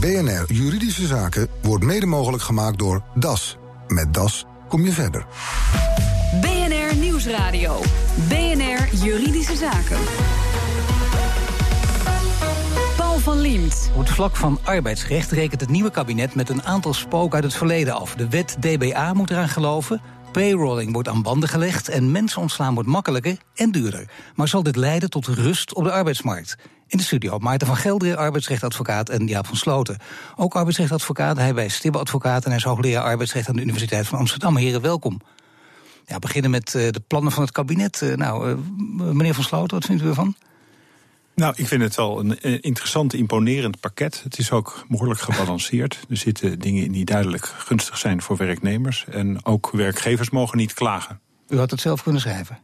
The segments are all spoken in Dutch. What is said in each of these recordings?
BNR Juridische Zaken wordt mede mogelijk gemaakt door DAS. Met DAS kom je verder. BNR Nieuwsradio. BNR Juridische Zaken. Paul van Liemt. Op het vlak van arbeidsrecht rekent het nieuwe kabinet met een aantal spoken uit het verleden af. De wet DBA moet eraan geloven. Payrolling wordt aan banden gelegd en mensen ontslaan wordt makkelijker en duurder. Maar zal dit leiden tot rust op de arbeidsmarkt? In de studio Maarten van Gelderen, arbeidsrechtadvocaat en Jaap van Sloten. Ook arbeidsrechtadvocaat, hij bij Stibbe Advocaat... en hij is hoogleraar arbeidsrecht aan de Universiteit van Amsterdam. Heren, welkom. Ja, beginnen met uh, de plannen van het kabinet. Uh, nou, uh, meneer van Sloten, wat vindt u ervan? Nou, ik vind het wel een interessant, imponerend pakket. Het is ook behoorlijk gebalanceerd. Er zitten dingen in die duidelijk gunstig zijn voor werknemers. En ook werkgevers mogen niet klagen. U had het zelf kunnen schrijven?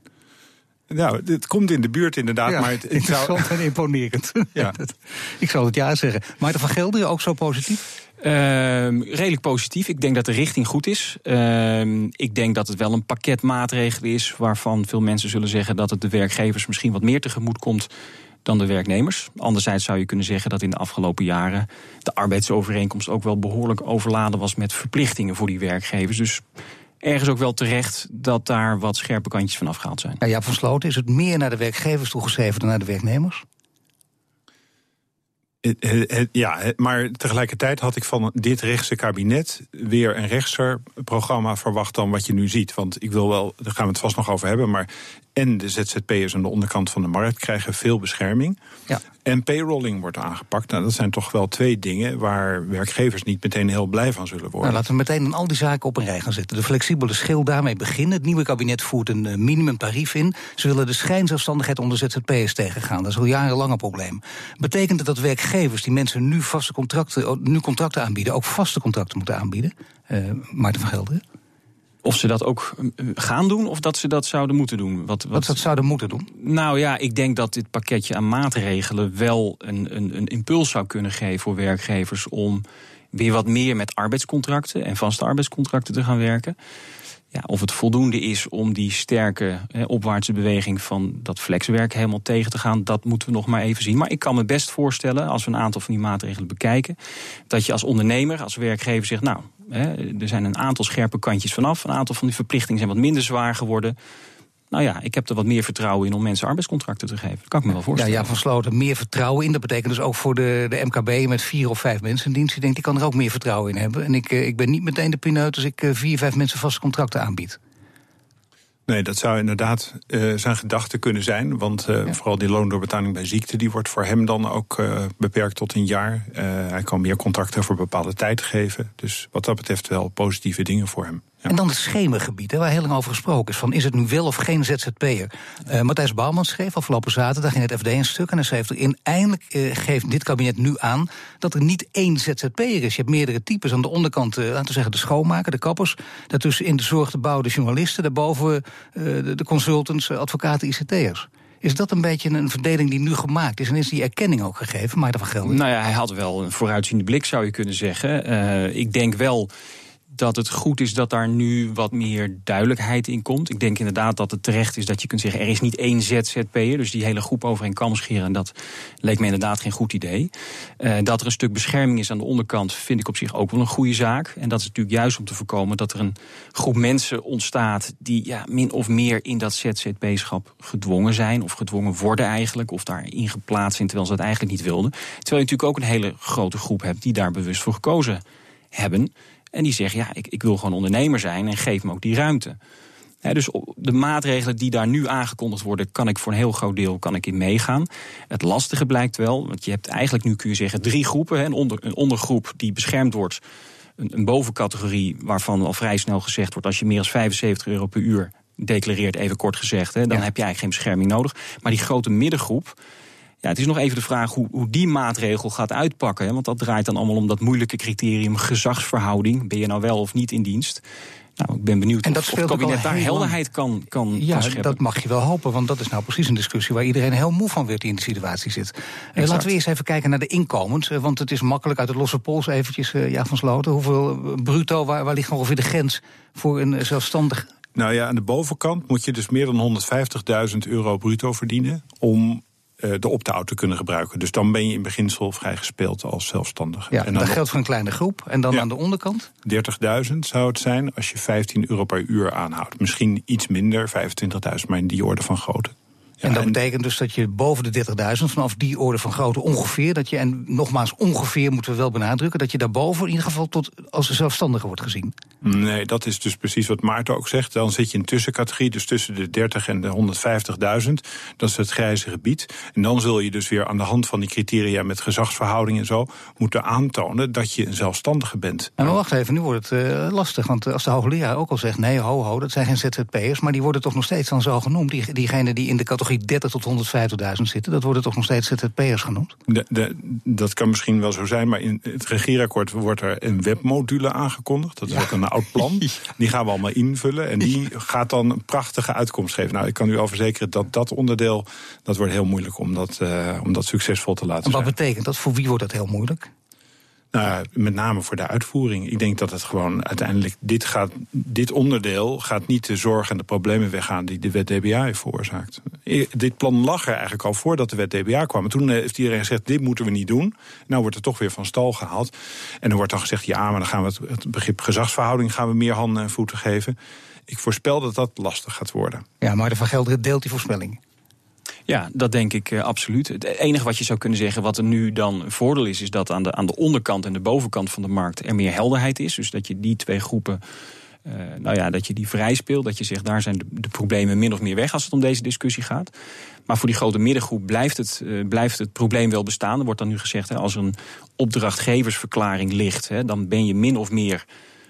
Nou, het komt in de buurt inderdaad. Ja, maar het, interessant zou... en imponerend. Ja. ik zal het ja zeggen. Maarten van Gelder, ook zo positief? Uh, redelijk positief. Ik denk dat de richting goed is. Uh, ik denk dat het wel een pakket maatregelen is... waarvan veel mensen zullen zeggen dat het de werkgevers misschien wat meer tegemoet komt dan de werknemers. Anderzijds zou je kunnen zeggen dat in de afgelopen jaren de arbeidsovereenkomst ook wel behoorlijk overladen was met verplichtingen voor die werkgevers. Dus ergens ook wel terecht dat daar wat scherpe kantjes van afgehaald zijn. Ja, Jaap van Sloten, is het meer naar de werkgevers toegeschreven dan naar de werknemers? Ja, maar tegelijkertijd had ik van dit rechtse kabinet weer een rechtser programma verwacht dan wat je nu ziet. Want ik wil wel, daar gaan we het vast nog over hebben, maar en de ZZP'ers aan de onderkant van de markt krijgen veel bescherming. Ja. En payrolling wordt aangepakt. Nou, dat zijn toch wel twee dingen waar werkgevers niet meteen heel blij van zullen worden. Nou, laten we meteen al die zaken op een rij gaan zetten. De flexibele schil daarmee beginnen. Het nieuwe kabinet voert een eh, minimumtarief in. Ze willen de schijnzelfstandigheid onder ZZP'ers tegengaan. Dat is al jarenlang een probleem. Betekent het dat werkgevers die mensen nu vaste contracten, oh, nu contracten aanbieden, ook vaste contracten moeten aanbieden? Uh, Maarten van Gelder? Of ze dat ook eh, gaan doen of dat ze dat zouden moeten doen? Wat, wat... dat zouden moeten doen? Nou ja, ik denk dat dit pakketje aan maatregelen wel een, een, een impuls zou kunnen geven voor werkgevers om weer wat meer met arbeidscontracten en vaste arbeidscontracten te gaan werken. Ja, of het voldoende is om die sterke opwaartse beweging van dat flexwerk helemaal tegen te gaan, dat moeten we nog maar even zien. Maar ik kan me best voorstellen, als we een aantal van die maatregelen bekijken, dat je als ondernemer, als werkgever zegt, nou, er zijn een aantal scherpe kantjes vanaf, een aantal van die verplichtingen zijn wat minder zwaar geworden. Nou ja, ik heb er wat meer vertrouwen in om mensen arbeidscontracten te geven. Dat kan ik me wel voorstellen. Ja, ja van Sloten, meer vertrouwen in. Dat betekent dus ook voor de, de MKB met vier of vijf mensen in dienst. Ik denk, die kan er ook meer vertrouwen in hebben. En ik, eh, ik ben niet meteen de pineut als ik eh, vier, vijf mensen vaste contracten aanbied. Nee, dat zou inderdaad uh, zijn gedachte kunnen zijn. Want uh, ja. vooral die loondoorbetaling bij ziekte... die wordt voor hem dan ook uh, beperkt tot een jaar. hij kan meer contracten voor bepaalde tijd geven. Dus wat dat betreft wel positieve dingen voor hem. En dan het schemergebied, waar heel lang over gesproken is. Van, is het nu wel of geen ZZP'er? Uh, Matthijs Bouwman schreef afgelopen zaterdag in het FD een stuk... en hij schreef erin, eindelijk uh, geeft dit kabinet nu aan... dat er niet één ZZP'er is. Je hebt meerdere types. Aan de onderkant, uh, laten we zeggen, de schoonmaker, de kappers. Daartussen in de zorg de bouw, de journalisten. Daarboven de, de consultants, advocaten, ICT'ers. Is dat een beetje een verdeling die nu gemaakt is? En is die erkenning ook gegeven, Maarten van Gelder? Nou ja, hij had wel een vooruitziende blik, zou je kunnen zeggen. Ik denk wel dat het goed is dat daar nu wat meer duidelijkheid in komt. Ik denk inderdaad dat het terecht is dat je kunt zeggen... er is niet één ZZP'er, dus die hele groep over een kam scheren... dat leek me inderdaad geen goed idee. Uh, dat er een stuk bescherming is aan de onderkant... vind ik op zich ook wel een goede zaak. En dat is natuurlijk juist om te voorkomen dat er een groep mensen ontstaat... die ja, min of meer in dat ZZP-schap gedwongen zijn... of gedwongen worden eigenlijk, of daarin geplaatst zijn... terwijl ze dat eigenlijk niet wilden. Terwijl je natuurlijk ook een hele grote groep hebt... die daar bewust voor gekozen hebben... En die zeggen, ja, ik, ik wil gewoon ondernemer zijn en geef me ook die ruimte. Dus de maatregelen die daar nu aangekondigd worden, kan ik voor een heel groot deel kan ik in meegaan. Het lastige blijkt wel, want je hebt eigenlijk nu kun je zeggen drie groepen. Een, onder, een ondergroep die beschermd wordt, een, een bovencategorie waarvan al vrij snel gezegd wordt: als je meer dan 75 euro per uur declareert, even kort gezegd, hè, dan heb je eigenlijk geen bescherming nodig. Maar die grote middengroep, ja, het is nog even de vraag hoe, hoe die maatregel gaat uitpakken. Hè, want dat draait dan allemaal om dat moeilijke criterium gezagsverhouding. Ben je nou wel of niet in dienst? Nou, ik ben benieuwd en dat of, of het kabinet daar helderheid kan, kan, ja, kan dat mag je wel hopen, want dat is nou precies een discussie waar iedereen heel moe van wordt die in de situatie zit. Uh, laten we eerst even kijken naar de inkomens, uh, want het is makkelijk uit het losse pols eventjes, uh, ja, van Sloten. Hoeveel bruto, waar, waar ligt ongeveer de grens voor een zelfstandig nou ja, aan de bovenkant moet je dus meer dan 150.000 euro bruto verdienen om de opt-out te kunnen gebruiken. Dus dan ben je in beginsel vrij gespeeld als zelfstandige. Ja, en dan dat geldt voor een kleine groep. En dan aan de onderkant? 30.000 zou het zijn als je 15 euro per uur aanhoudt. Misschien iets minder, 25.000, maar in die orde van grootte en dat betekent dus dat je boven de 30.000, vanaf die orde van grootte ongeveer, dat je, en nogmaals ongeveer moeten we wel benadrukken, dat je daarboven in ieder geval tot als zelfstandige wordt gezien. Nee, dat is dus precies wat Maarten ook zegt. Dan zit je in tussencategorie, dus tussen de 30 en de 150.000. Dat is het grijze gebied. En dan zul je dus weer aan de hand van die criteria met gezagsverhouding en zo moeten aantonen dat je een zelfstandige bent. En maar wacht even, nu wordt het uh, lastig. Want als de hoogleraar ook al zegt: nee, ho, ho, dat zijn geen ZZP'ers, maar die worden toch nog steeds dan zo genoemd. Die, diegenen die in de categorie 30 tot 150.000 zitten. Dat worden toch nog steeds ZZP'ers genoemd? De, de, dat kan misschien wel zo zijn, maar in het regeerakkoord wordt er een webmodule aangekondigd. Dat is ook een oud plan. Die gaan we allemaal invullen en die gaat dan een prachtige uitkomst geven. Nou, ik kan u al verzekeren dat dat onderdeel, dat wordt heel moeilijk om dat, uh, om dat succesvol te laten en wat betekent dat? Voor wie wordt dat heel moeilijk? Nou, met name voor de uitvoering. Ik denk dat het gewoon uiteindelijk. Dit, gaat, dit onderdeel gaat niet de zorg en de problemen weggaan die de wet DBA heeft veroorzaakt. Dit plan lag er eigenlijk al voordat de wet DBA kwam. En toen heeft iedereen gezegd: dit moeten we niet doen. Nou wordt het toch weer van stal gehaald. En dan wordt dan gezegd: ja, maar dan gaan we het, het begrip gezagsverhouding gaan we meer handen en voeten geven. Ik voorspel dat dat lastig gaat worden. Ja, maar de Van Gelderen deelt die voorspelling. Ja, dat denk ik uh, absoluut. Het enige wat je zou kunnen zeggen, wat er nu dan een voordeel is, is dat aan de, aan de onderkant en de bovenkant van de markt er meer helderheid is. Dus dat je die twee groepen. Uh, nou ja, dat je die vrij speelt. Dat je zegt, daar zijn de, problemen min of meer weg als het om deze discussie gaat. Maar voor die grote middengroep blijft het, uh, blijft het probleem wel bestaan. Er wordt dan nu gezegd, hè, als er een opdrachtgeversverklaring ligt, hè, dan ben je min of meer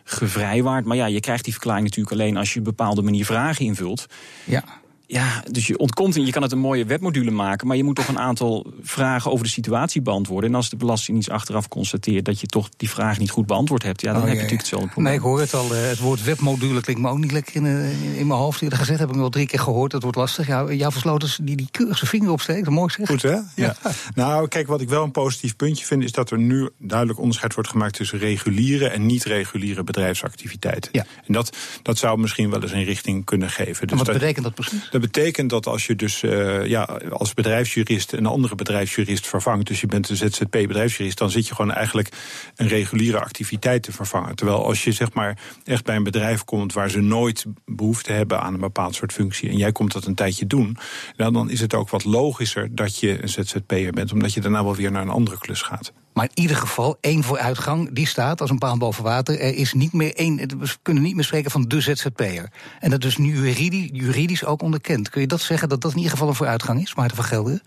gevrijwaard. Maar ja, je krijgt die verklaring natuurlijk alleen als je een bepaalde manier vragen invult. Ja. Ja, dus je ontkomt en je kan het een mooie webmodule maken, maar je moet toch een aantal vragen over de situatie beantwoorden. En als de Belastingdienst achteraf constateert dat je toch die vraag niet goed beantwoord hebt, ja, dan oh, heb je natuurlijk hetzelfde probleem. Nee, ik hoor het al. Eh, het woord webmodule klinkt me ook niet lekker in, eh, in mijn hoofd. Eerder gezegd heb ik al drie keer gehoord. Dat wordt lastig. Ja, jouw versloten die, die keurige vinger opsteekt, mooi zeg. Goed hè? Ja. Nou, kijk, wat ik wel een positief puntje vind, is dat er nu duidelijk onderscheid wordt gemaakt tussen reguliere en niet-reguliere bedrijfsactiviteiten. Ja. En dat, dat zou misschien wel eens een richting kunnen geven. Dus wat betekent dat precies? Dat betekent dat als je dus uh, ja, als bedrijfsjurist een andere bedrijfsjurist vervangt, dus je bent een ZZP-bedrijfsjurist, dan zit je gewoon eigenlijk een reguliere activiteit te vervangen. Terwijl als je zeg maar echt bij een bedrijf komt waar ze nooit behoefte hebben aan een bepaald soort functie en jij komt dat een tijdje doen, nou, dan is het ook wat logischer dat je een ZZP'er bent, omdat je daarna wel weer naar een andere klus gaat. Maar in ieder geval, één vooruitgang, die staat als een paal boven water. Er is niet meer één, we kunnen niet meer spreken van de ZZP'er. En dat is nu juridisch, juridisch ook onderkend. Kun je dat zeggen, dat dat in ieder geval een vooruitgang is, Maarten van Gelderen?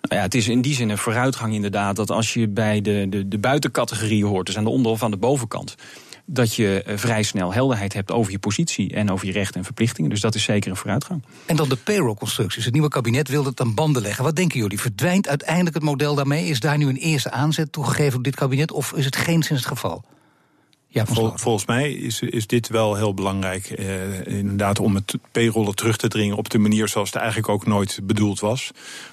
Nou ja, het is in die zin een vooruitgang inderdaad... dat als je bij de, de, de buitencategorie hoort, dus aan de onder- of aan de bovenkant dat je eh, vrij snel helderheid hebt over je positie en over je rechten en verplichtingen. Dus dat is zeker een vooruitgang. En dan de payroll-constructies. Het nieuwe kabinet wil het aan banden leggen. Wat denken jullie? Verdwijnt uiteindelijk het model daarmee? Is daar nu een eerste aanzet toegegeven op dit kabinet? Of is het geen sinds het geval? Ja, volgens mij is, is dit wel heel belangrijk. Eh, inderdaad, om het payrollen terug te dringen op de manier zoals het eigenlijk ook nooit bedoeld was.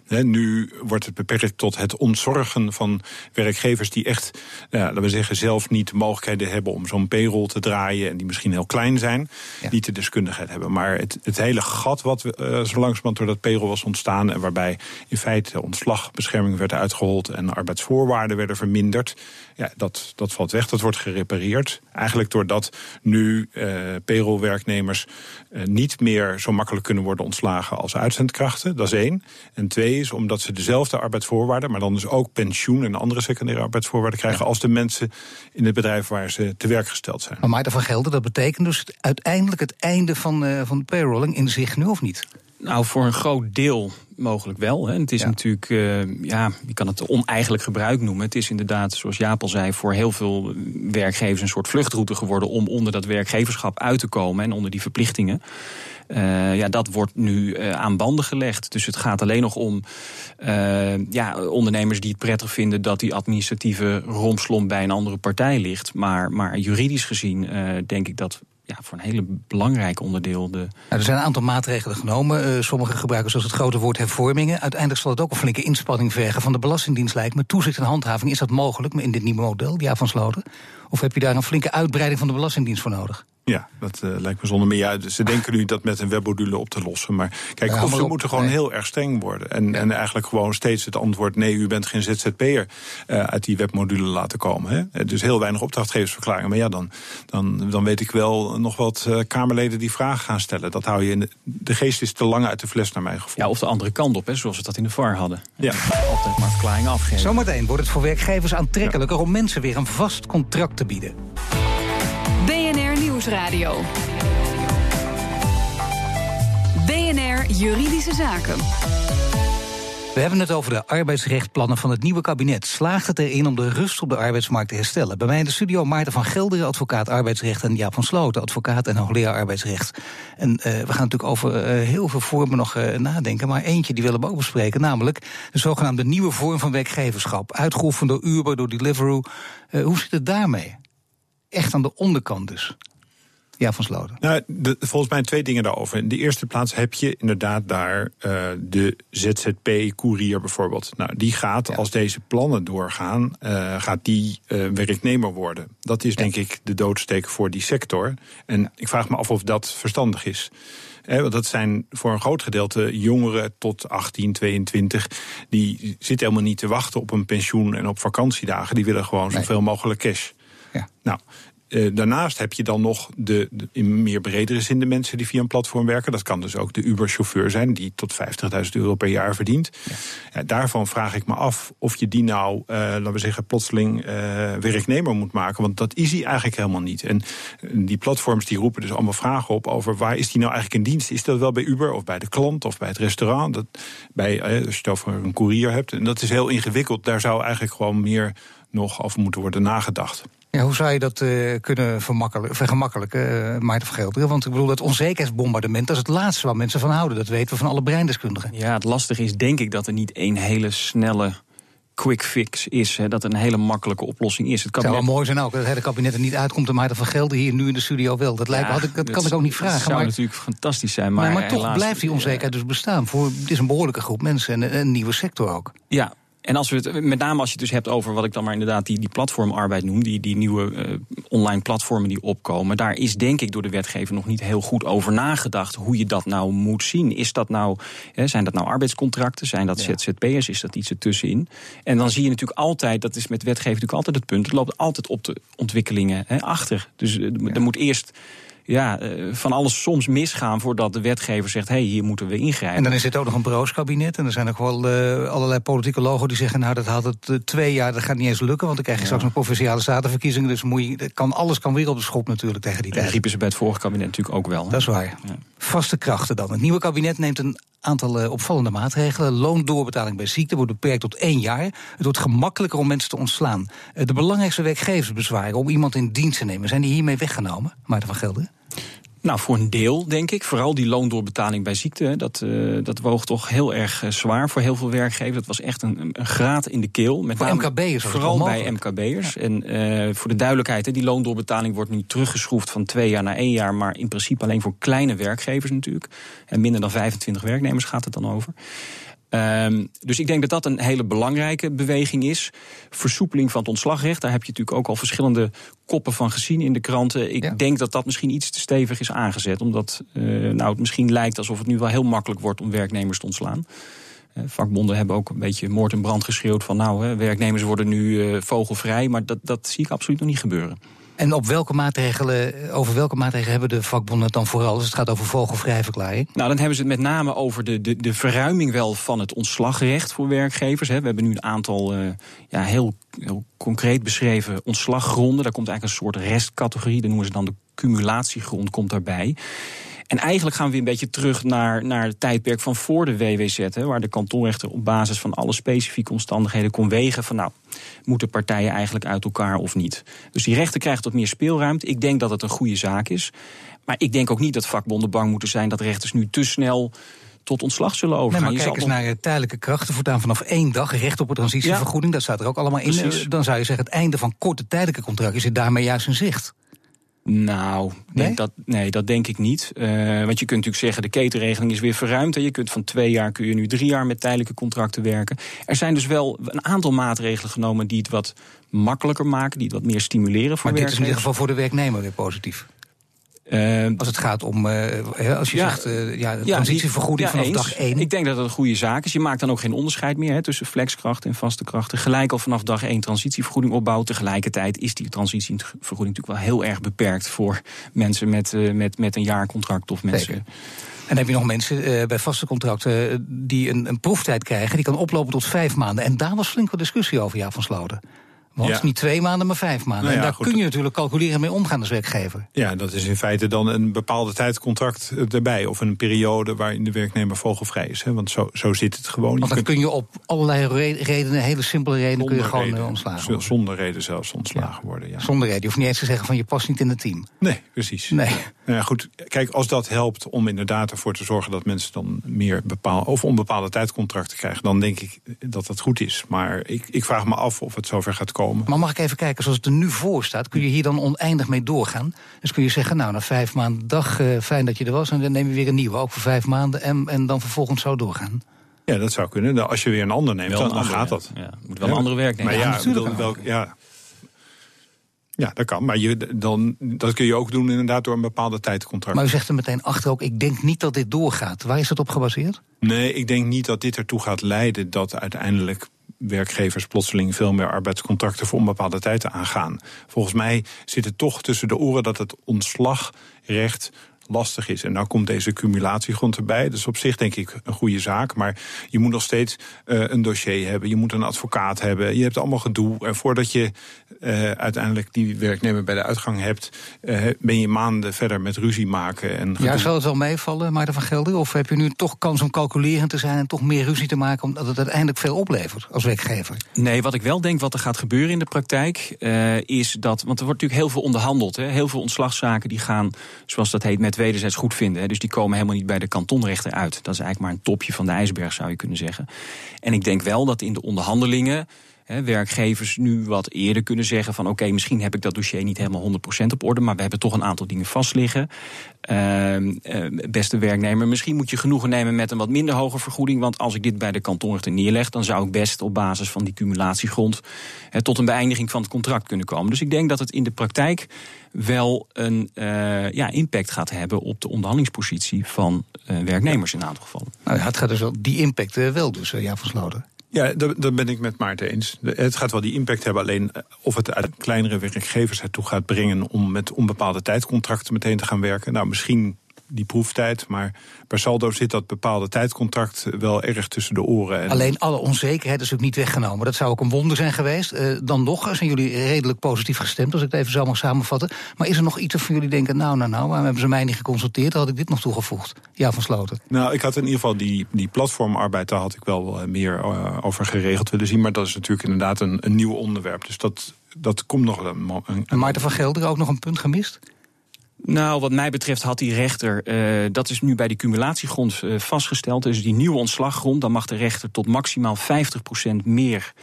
nu wordt het beperkt tot het ontzorgen van werkgevers die echt, ja, laten we zeggen, zelf niet de mogelijkheden hebben om zo'n payroll te draaien. En die misschien heel klein zijn, niet de deskundigheid hebben. Maar het, het hele gat wat uh, zo langzamerhand door dat payroll was ontstaan. En waarbij in feite ontslagbescherming werd uitgehold en arbeidsvoorwaarden werden verminderd. Ja, dat, dat valt weg, dat wordt gerepareerd. Eigenlijk doordat nu uh, payrollwerknemers uh, niet meer zo makkelijk kunnen worden ontslagen als uitzendkrachten. Dat is één. En twee is omdat ze dezelfde arbeidsvoorwaarden, maar dan dus ook pensioen en andere secundaire arbeidsvoorwaarden krijgen als de mensen in het bedrijf waar ze te werk gesteld zijn. Maar Maarten van Gelder, dat betekent dus uiteindelijk het einde van, uh, van de payrolling in zich nu of niet? Nou, voor een groot deel mogelijk wel. Hè. Het is natuurlijk, uh, ja, je kan het oneigenlijk gebruik noemen. Het is inderdaad, zoals Jaap al zei, voor heel veel werkgevers een soort vluchtroute geworden om onder dat werkgeverschap uit te komen en onder die verplichtingen. Uh, ja, dat wordt nu uh, aan banden gelegd. Dus het gaat alleen nog om ja, ondernemers die het prettig vinden dat die administratieve rompslomp bij een andere partij ligt. Maar, maar juridisch gezien denk ik dat ja, voor een hele belangrijk onderdeel. De... Nou, er zijn een aantal maatregelen genomen. Uh, sommige gebruiken zoals het grote woord hervormingen. Uiteindelijk zal het ook een flinke inspanning vergen van de Belastingdienst lijkt Met Toezicht en handhaving is dat mogelijk in dit nieuwe model, ja van Sloten? Of heb je daar een flinke uitbreiding van de Belastingdienst voor nodig? Ja, dat uh, lijkt me zonder meer. Ja, ze denken nu dat met een webmodule op te lossen. Maar kijk, Ja, of maar ze op- moeten gewoon nee. heel erg streng worden. En, en eigenlijk gewoon steeds het antwoord... nee, u bent geen ZZP'er eh uit die webmodule laten komen. Hè? Eh, Dus heel weinig opdrachtgeversverklaringen. Maar ja, dan, dan, dan weet ik wel nog wat eh, Kamerleden die vragen gaan stellen. Dat hou je in de, de geest is te lang uit de fles, naar mijn gevoel. Ja, of de andere kant op, hè, zoals we dat in de VAR hadden. Ja. Altijd maar verklaringen afgeven. Zometeen wordt het voor werkgevers aantrekkelijker om mensen weer een vast contract te bieden. BNR Nieuwsradio. BNR Juridische Zaken. We hebben het over de arbeidsrechtplannen van het nieuwe kabinet. Slaagt het erin om de rust op de arbeidsmarkt te herstellen? Bij mij in de studio Maarten van Gelderen, advocaat arbeidsrecht... en Jaap van Sloten, advocaat en hoogleraar arbeidsrecht. En eh, we gaan natuurlijk over eh, heel veel vormen nog eh, nadenken... maar eentje die willen we ook bespreken, namelijk... de zogenaamde nieuwe vorm van werkgeverschap. Uitgeoefend door Uber, door Deliveroo. Hoe zit het daarmee? Echt aan de onderkant dus. Jaap van Sloten. Nou, de- volgens mij twee dingen daarover. In de eerste plaats heb je inderdaad daar eh, de ZZP-courier bijvoorbeeld. Nou, die gaat, Ja. als deze plannen doorgaan, eh, gaat die eh, werknemer worden. Dat is denk ik de doodsteek voor die sector. En ik vraag me af of dat verstandig is. Want dat zijn voor een groot gedeelte jongeren tot 18, 22. Die zitten helemaal niet te wachten op een pensioen en op vakantiedagen. Die willen gewoon Nee. zoveel mogelijk cash. Ja. Nou, eh, daarnaast heb je dan nog de, de- in meer bredere zin de mensen die via een platform werken. Dat kan dus ook de Uber-chauffeur zijn, die tot 50.000 euro per jaar verdient. Ja, daarvan vraag ik me af of je die nou, eh, laten we zeggen, plotseling eh, werknemer moet maken. Want dat is hij eigenlijk helemaal niet. En die platforms die roepen dus allemaal vragen op over waar is die nou eigenlijk in dienst? Is dat wel bij Uber of bij de klant of bij het restaurant? Dat, bij, als je het over een courier hebt. En dat is heel ingewikkeld. Daar zou eigenlijk gewoon meer nog over moeten worden nagedacht. Ja, hoe zou je dat eh, kunnen vergemakkelijken, eh Maarten van Gelderen? Want ik bedoel, dat onzekerheidsbombardement... dat is het laatste waar mensen van houden. Dat weten we van alle breindeskundigen. Ja, het lastige is denk ik dat er niet één hele snelle quick fix is. Hè, dat een hele makkelijke oplossing is. Het Het zou wel kabinet- mooi zijn ook, dat het hele kabinet er niet uitkomt... en Maarten van Gelder hier nu in de studio wel. Dat, lijkt, Ja, had ik, dat dat kan ik ook niet Dat vragen. zou Maar, natuurlijk fantastisch zijn. Maar, maar, maar toch helaas- blijft die onzekerheid dus bestaan. Voor, het is een behoorlijke groep mensen en een, een nieuwe sector ook. Ja, en als we het, met name als je het dus hebt over wat ik dan maar inderdaad die, die platformarbeid noem, die, die nieuwe eh, online platformen die opkomen, daar is denk ik door de wetgever nog niet heel goed over nagedacht hoe je dat nou moet zien. Is dat nou, hè, zijn dat nou arbeidscontracten? Zijn dat Ja. ZZP'ers? Is dat iets ertussenin? En dan zie je natuurlijk altijd, dat is met wetgeving natuurlijk altijd het punt, het loopt altijd op de ontwikkelingen hè, achter. Dus eh, er moet eerst ja, eh, van alles soms misgaan voordat de wetgever zegt, hé, hey, hier moeten we ingrijpen. En dan is dit ook nog een broos-kabinet. En er zijn ook wel eh, allerlei politieke logo die zeggen... nou, dat had het eh, twee jaar, dat gaat niet eens lukken... want dan krijg je straks nog provinciale statenverkiezingen. Dus moet je, dat kan, alles kan weer op de schop natuurlijk tegen die Dat tijd. riepen ze bij het vorige kabinet natuurlijk ook wel. hè. Dat is waar. Ja. Vaste krachten dan. Het nieuwe kabinet neemt een aantal eh, opvallende maatregelen. Loondoorbetaling bij ziekte wordt beperkt tot één jaar. Het wordt gemakkelijker om mensen te ontslaan. Eh, de belangrijkste werkgeversbezwaren om iemand in dienst te nemen... zijn die hiermee weggenomen, Maarten van Gelder? Nou, voor een deel, denk ik. Vooral die loondoorbetaling bij ziekte. Dat, eh, dat woog toch heel erg eh, zwaar voor heel veel werkgevers. Dat was echt een, een graat in de keel. Met Voor MKB'ers Vooral bij. MKB'ers. En eh, voor de duidelijkheid, hè, die loondoorbetaling wordt nu teruggeschroefd van twee jaar naar één jaar. Maar in principe alleen voor kleine werkgevers natuurlijk. En minder dan 25 werknemers gaat het dan over. Ehm, dus ik denk dat dat een hele belangrijke beweging is. Versoepeling van het ontslagrecht. Daar heb je natuurlijk ook al verschillende koppen van gezien in de kranten. Ik Ja. denk dat dat misschien iets te stevig is aangezet. Omdat eh, nou, het misschien lijkt alsof het nu wel heel makkelijk wordt om werknemers te ontslaan. Eh, vakbonden hebben ook een beetje moord en brand geschreeuwd van nou, hè, werknemers worden nu eh, vogelvrij. Maar dat, dat zie ik absoluut nog niet gebeuren. En op welke maatregelen, over welke maatregelen hebben de vakbonden het dan vooral... als het gaat over vogelvrijverklaring? Nou, dan hebben ze het met name over de, de, de verruiming wel van het ontslagrecht voor werkgevers. Hè. We hebben nu een aantal eh, ja, heel, heel concreet beschreven ontslaggronden. Daar komt eigenlijk een soort restcategorie, dat noemen ze dan de cumulatiegrond, komt daarbij. En eigenlijk gaan we weer een beetje terug naar, naar het tijdperk van voor de WWZ, hè, waar de kantonrechter op basis van alle specifieke omstandigheden kon wegen van nou, moeten partijen eigenlijk uit elkaar of niet. Dus die rechter krijgt wat meer speelruimte. Ik denk dat het een goede zaak is. Maar ik denk ook niet dat vakbonden bang moeten zijn dat rechters nu te snel tot ontslag zullen Nee, overgaan. maar Je kijk eens nog- naar tijdelijke krachten. Voortaan vanaf één dag recht op een transitievergoeding. Dat staat er ook allemaal in. Precies. Dan zou je zeggen, het einde van korte tijdelijke contracten... is het daarmee juist in zicht. Nou, Nee? nee? Dat, nee, dat denk ik niet. Eh, want je kunt natuurlijk zeggen, de ketenregeling is weer verruimd. En je kunt van twee jaar kun je nu drie jaar met tijdelijke contracten werken. Er zijn dus wel een aantal maatregelen genomen die het wat makkelijker maken, die het wat meer stimuleren voor Maar dit is in ieder geval voor de werknemer weer positief. Uh, als het gaat om, uh, als je ja, zegt, uh, ja, de transitievergoeding ja, vanaf dag één. Ik denk dat dat een goede zaak is. Je maakt dan ook geen onderscheid meer hè, tussen flexkrachten en vaste krachten. Gelijk al vanaf dag één transitievergoeding opbouwen. Tegelijkertijd is die transitievergoeding natuurlijk wel heel erg beperkt voor mensen met, met, met een jaarcontract of mensen. Zeker. En dan heb je nog mensen bij vaste contracten die een, een proeftijd krijgen. Die kan oplopen tot vijf maanden. En daar was flink wat discussie over, ja, van Sloten. Want ja. niet twee maanden, maar vijf maanden. Nou ja, en daar goed. kun je natuurlijk calculeren mee omgaan als werkgever. Ja, dat is in feite dan een bepaalde tijdcontract erbij. Of een periode waarin de werknemer vogelvrij is. Hè? Want zo, zo zit het gewoon. Want dan kun je op allerlei redenen, hele simpele redenen, kun je gewoon reden, ontslagen worden. Zonder reden zelfs ontslagen worden, ja. Zonder reden. Je hoeft niet eens te zeggen van je past niet in het team. Nee, precies. Nee. Nou ja, goed, kijk, als dat helpt om inderdaad ervoor te zorgen... dat mensen dan meer bepaalde of onbepaalde tijdcontracten krijgen... dan denk ik dat dat goed is. Maar ik, ik vraag me af of het zover gaat komen. Maar mag ik even kijken, zoals het er nu voor staat... kun je hier dan oneindig mee doorgaan? Dus kun je zeggen, nou, na vijf maanden, dag, uh, fijn dat je er was... en dan neem je weer een nieuwe, ook voor vijf maanden... en, en dan vervolgens zo doorgaan? Ja, dat zou kunnen. Nou, als je weer een ander neemt, dan, dan, gaat dat. Ja, moet wel een andere werk nemen. Maar ja, ja bedoel, wel, ja, ja, dat kan. Maar je, dan, dat kun je ook doen inderdaad door een bepaalde tijdcontract. Maar u zegt er meteen achter ook, ik denk niet dat dit doorgaat. Waar is dat op gebaseerd? Nee, ik denk niet dat dit ertoe gaat leiden dat uiteindelijk werkgevers plotseling veel meer arbeidscontracten voor onbepaalde tijd aangaan. Volgens mij zit het toch tussen de oren dat het ontslagrecht lastig is. En nou komt deze cumulatiegrond erbij. Dus op zich denk ik een goede zaak. Maar je moet nog steeds uh, een dossier hebben. Je moet een advocaat hebben. Je hebt allemaal gedoe. En voordat je uh, uiteindelijk die werknemer bij de uitgang hebt... Uh, ben je maanden verder met ruzie maken. En ja, zal het wel meevallen, Maarten van Gelder? Of heb je nu toch kans om calculerend te zijn... en toch meer ruzie te maken omdat het uiteindelijk veel oplevert als werkgever? Nee, wat ik wel denk wat er gaat gebeuren in de praktijk... is dat, want er wordt natuurlijk heel veel onderhandeld. Hè, heel veel ontslagzaken die gaan, zoals dat heet... met het wederzijds goed vinden. Dus die komen helemaal niet bij de kantonrechter uit. Dat is eigenlijk maar een topje van de ijsberg, zou je kunnen zeggen. En ik denk wel dat in de onderhandelingen werkgevers nu wat eerder kunnen zeggen van oké, misschien heb ik dat dossier niet helemaal 100% op orde, maar we hebben toch een aantal dingen vastliggen. Uh, beste werknemer, misschien moet je genoegen nemen met een wat minder hoge vergoeding, want als ik dit bij de kantonrechter neerleg, dan zou ik best op basis van die cumulatiegrond tot een beëindiging van het contract kunnen komen. Dus ik denk dat het in de praktijk wel een uh, ja, impact gaat hebben op de onderhandelingspositie van werknemers in een aantal gevallen. Nou het gaat dus wel die impact wel dus, ja, van. Ja, dat ben ik met Maarten eens. Het gaat wel die impact hebben, alleen eh, of het uit kleinere werkgevers ertoe gaat brengen om met onbepaalde tijdcontracten meteen te gaan werken. Nou, misschien die proeftijd. Maar per saldo zit dat bepaalde tijdcontract wel erg tussen de oren. En... Alleen alle onzekerheid is ook niet weggenomen. Dat zou ook een wonder zijn geweest. Uh, dan nog zijn jullie redelijk positief gestemd, als ik het even zo mag samenvatten. Maar is er nog iets waarvan jullie denken, nou, nou, nou, waarom hebben ze mij niet geconsulteerd? Dan had ik dit nog toegevoegd. Ja, van Sloten. Nou, ik had in ieder geval die, die platformarbeid, daar had ik wel eh, meer uh, over geregeld willen zien. Maar dat is natuurlijk inderdaad een, een nieuw onderwerp. Dus dat, dat komt nog een. een en Maarten van Gelder ook nog een punt gemist? Nou, wat mij betreft had die rechter, uh, dat is nu bij die cumulatiegrond uh, vastgesteld. Dus die nieuwe ontslaggrond, dan mag de rechter tot maximaal 50% meer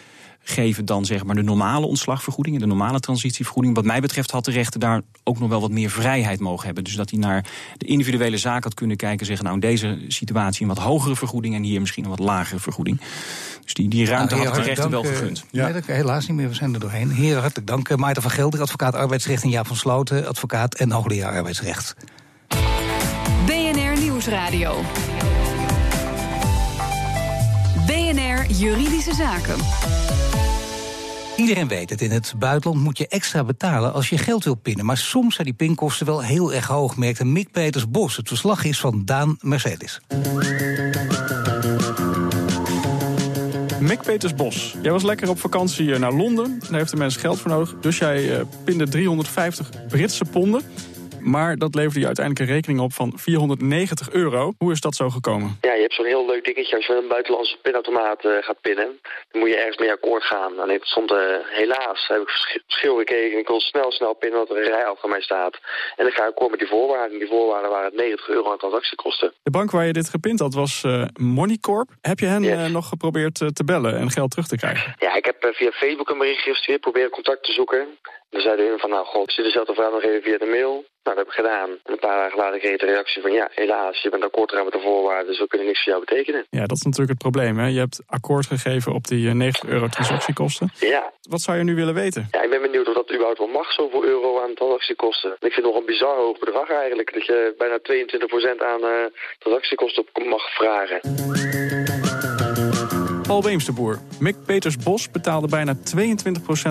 geven dan zeg maar de normale ontslagvergoeding, de normale transitievergoeding. Wat mij betreft had de rechter daar ook nog wel wat meer vrijheid mogen hebben. Dus dat hij naar de individuele zaak had kunnen kijken en zeggen, nou in deze situatie een wat hogere vergoeding en hier misschien een wat lagere vergoeding. Dus die, die ruimte nou, had de rechter wel gegund. Ja. Nee, helaas niet meer, we zijn er doorheen. Heren, hartelijk dank. Maarten van Gelder, advocaat arbeidsrecht en Jaap van Sloten, advocaat en hoogleraar arbeidsrecht. BNR Nieuwsradio. BNR Juridische Zaken. Iedereen weet het, in het buitenland moet je extra betalen als je geld wil pinnen. Maar soms zijn die pinkosten wel heel erg hoog, merkte Mick Peters Bos. Het verslag is van Daan Mercedes. Mick Peters Bos, jij was lekker op vakantie naar Londen. Daar heeft de mensen geld voor nodig. Dus jij uh, pinde 350 Britse ponden. Maar dat leverde je uiteindelijk een rekening op van 490 euro. Hoe is dat zo gekomen? Ja, je hebt zo'n heel leuk dingetje als je een buitenlandse pinautomaat uh, gaat pinnen. Dan moet je ergens mee akkoord gaan. Alleen het stond uh, helaas, heb ik verschil gekeken. Ik wil snel, snel pinnen wat er een rij mij staat. En dan ga ik akkoord met die voorwaarden. Die voorwaarden waren 90 euro aan transactiekosten. De bank waar je dit gepind had was uh, Moneycorp. Heb je hen yes. nog geprobeerd te bellen en geld terug te krijgen? Ja, ik heb via Facebook een bericht gestuurd. Proberen contact te zoeken. Dan zeiden hun van, nou god, stuur dezelfde vraag nog even via de mail. Nou, dat heb ik gedaan. En een paar dagen later kreeg ik de reactie van... ja, helaas, je bent akkoord gegaan met de voorwaarden... dus we kunnen niks voor jou betekenen. Ja, dat is natuurlijk het probleem. Hè? Je hebt akkoord gegeven op die 90 euro transactiekosten. Ja. Wat zou je nu willen weten? Ja, ik ben benieuwd of dat überhaupt wel mag, zoveel euro aan transactiekosten. Ik vind het nog een bizar hoog bedrag eigenlijk... dat je bijna 22% aan uh, transactiekosten mag vragen. Paul Beemsterboer. Mick Peters Bos betaalde bijna 22%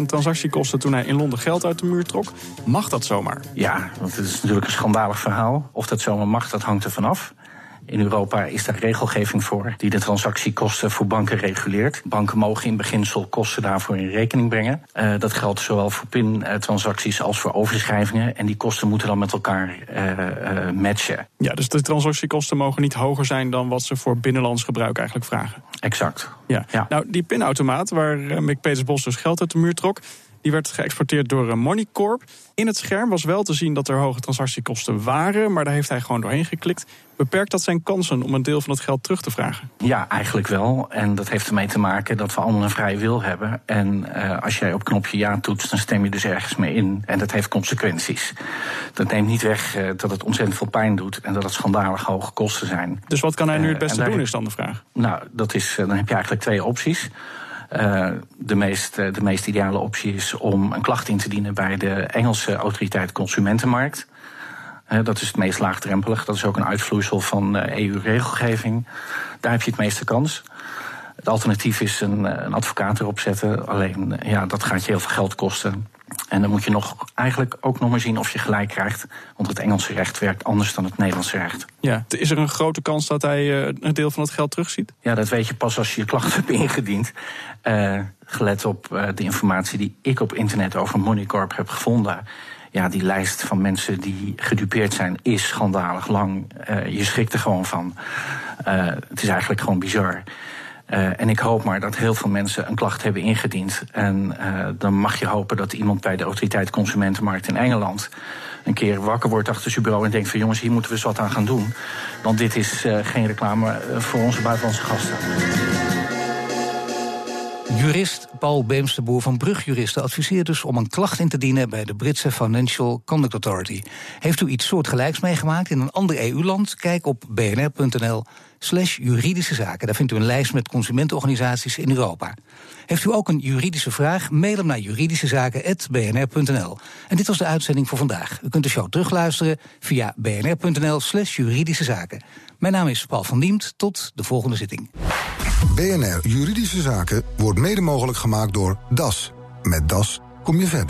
transactiekosten toen hij in Londen geld uit de muur trok. Mag dat zomaar? Ja, want het is natuurlijk een schandalig verhaal. Of dat zomaar mag, dat hangt er vanaf. In Europa is daar regelgeving voor die de transactiekosten voor banken reguleert. Banken mogen in beginsel kosten daarvoor in rekening brengen. Uh, dat geldt zowel voor PIN-transacties als voor overschrijvingen. En die kosten moeten dan met elkaar uh, uh, matchen. Ja, dus de transactiekosten mogen niet hoger zijn dan wat ze voor binnenlands gebruik eigenlijk vragen. Exact. Ja. ja. Nou, die pinautomaat waar Mick Petersbos dus geld uit de muur trok. Die werd geëxporteerd door Moneycorp. In het scherm was wel te zien dat er hoge transactiekosten waren, maar daar heeft hij gewoon doorheen geklikt. Beperkt dat zijn kansen om een deel van het geld terug te vragen? Ja, eigenlijk wel. En dat heeft ermee te maken dat we allemaal een vrije wil hebben. En uh, als jij op knopje ja toetst, dan stem je dus ergens mee in. En dat heeft consequenties. Dat neemt niet weg uh, dat het ontzettend veel pijn doet en dat het schandalig hoge kosten zijn. Dus wat kan hij nu het beste uh, doen, is dan de vraag? Nou, dat is, dan heb je eigenlijk twee opties. Uh, de, meest, de meest ideale optie is om een klacht in te dienen bij de Engelse autoriteit Consumentenmarkt. Uh, dat is het meest laagdrempelig. Dat is ook een uitvloeisel van EU-regelgeving. Daar heb je het meeste kans. Het alternatief is een, een advocaat erop zetten. Alleen ja, dat gaat je heel veel geld kosten. En dan moet je nog eigenlijk ook nog maar zien of je gelijk krijgt. Want het Engelse recht werkt anders dan het Nederlandse recht. Ja, is er een grote kans dat hij uh, een deel van het geld terugziet? Ja, dat weet je pas als je je klacht hebt ingediend. Uh, gelet op uh, de informatie die ik op internet over Moneycorp heb gevonden. Ja, die lijst van mensen die gedupeerd zijn is schandalig lang. je schrikt er gewoon van. het is eigenlijk gewoon bizar. Uh, en ik hoop maar dat heel veel mensen een klacht hebben ingediend. En uh, dan mag je hopen dat iemand bij de autoriteit Consumentenmarkt in Engeland een keer wakker wordt achter zijn bureau en denkt van jongens, hier moeten we eens wat aan gaan doen. Want dit is uh, geen reclame voor onze buitenlandse gasten. Jurist Paul Beemsterboer van Brugjuristen adviseert dus om een klacht in te dienen bij de Britse Financial Conduct Authority. Heeft u iets soortgelijks meegemaakt in een ander EU-land? Kijk op bnr.nl slash juridische zaken. Daar vindt u een lijst met consumentenorganisaties in Europa. Heeft u ook een juridische vraag? Mail hem naar juridischezaken.bnr.nl. En dit was de uitzending voor vandaag. U kunt de show terugluisteren via bnr.nl slash juridische zaken. Mijn naam is Paul van Diemt. Tot de volgende zitting. BNR Juridische Zaken wordt mede mogelijk gemaakt door DAS. Met DAS kom je verder.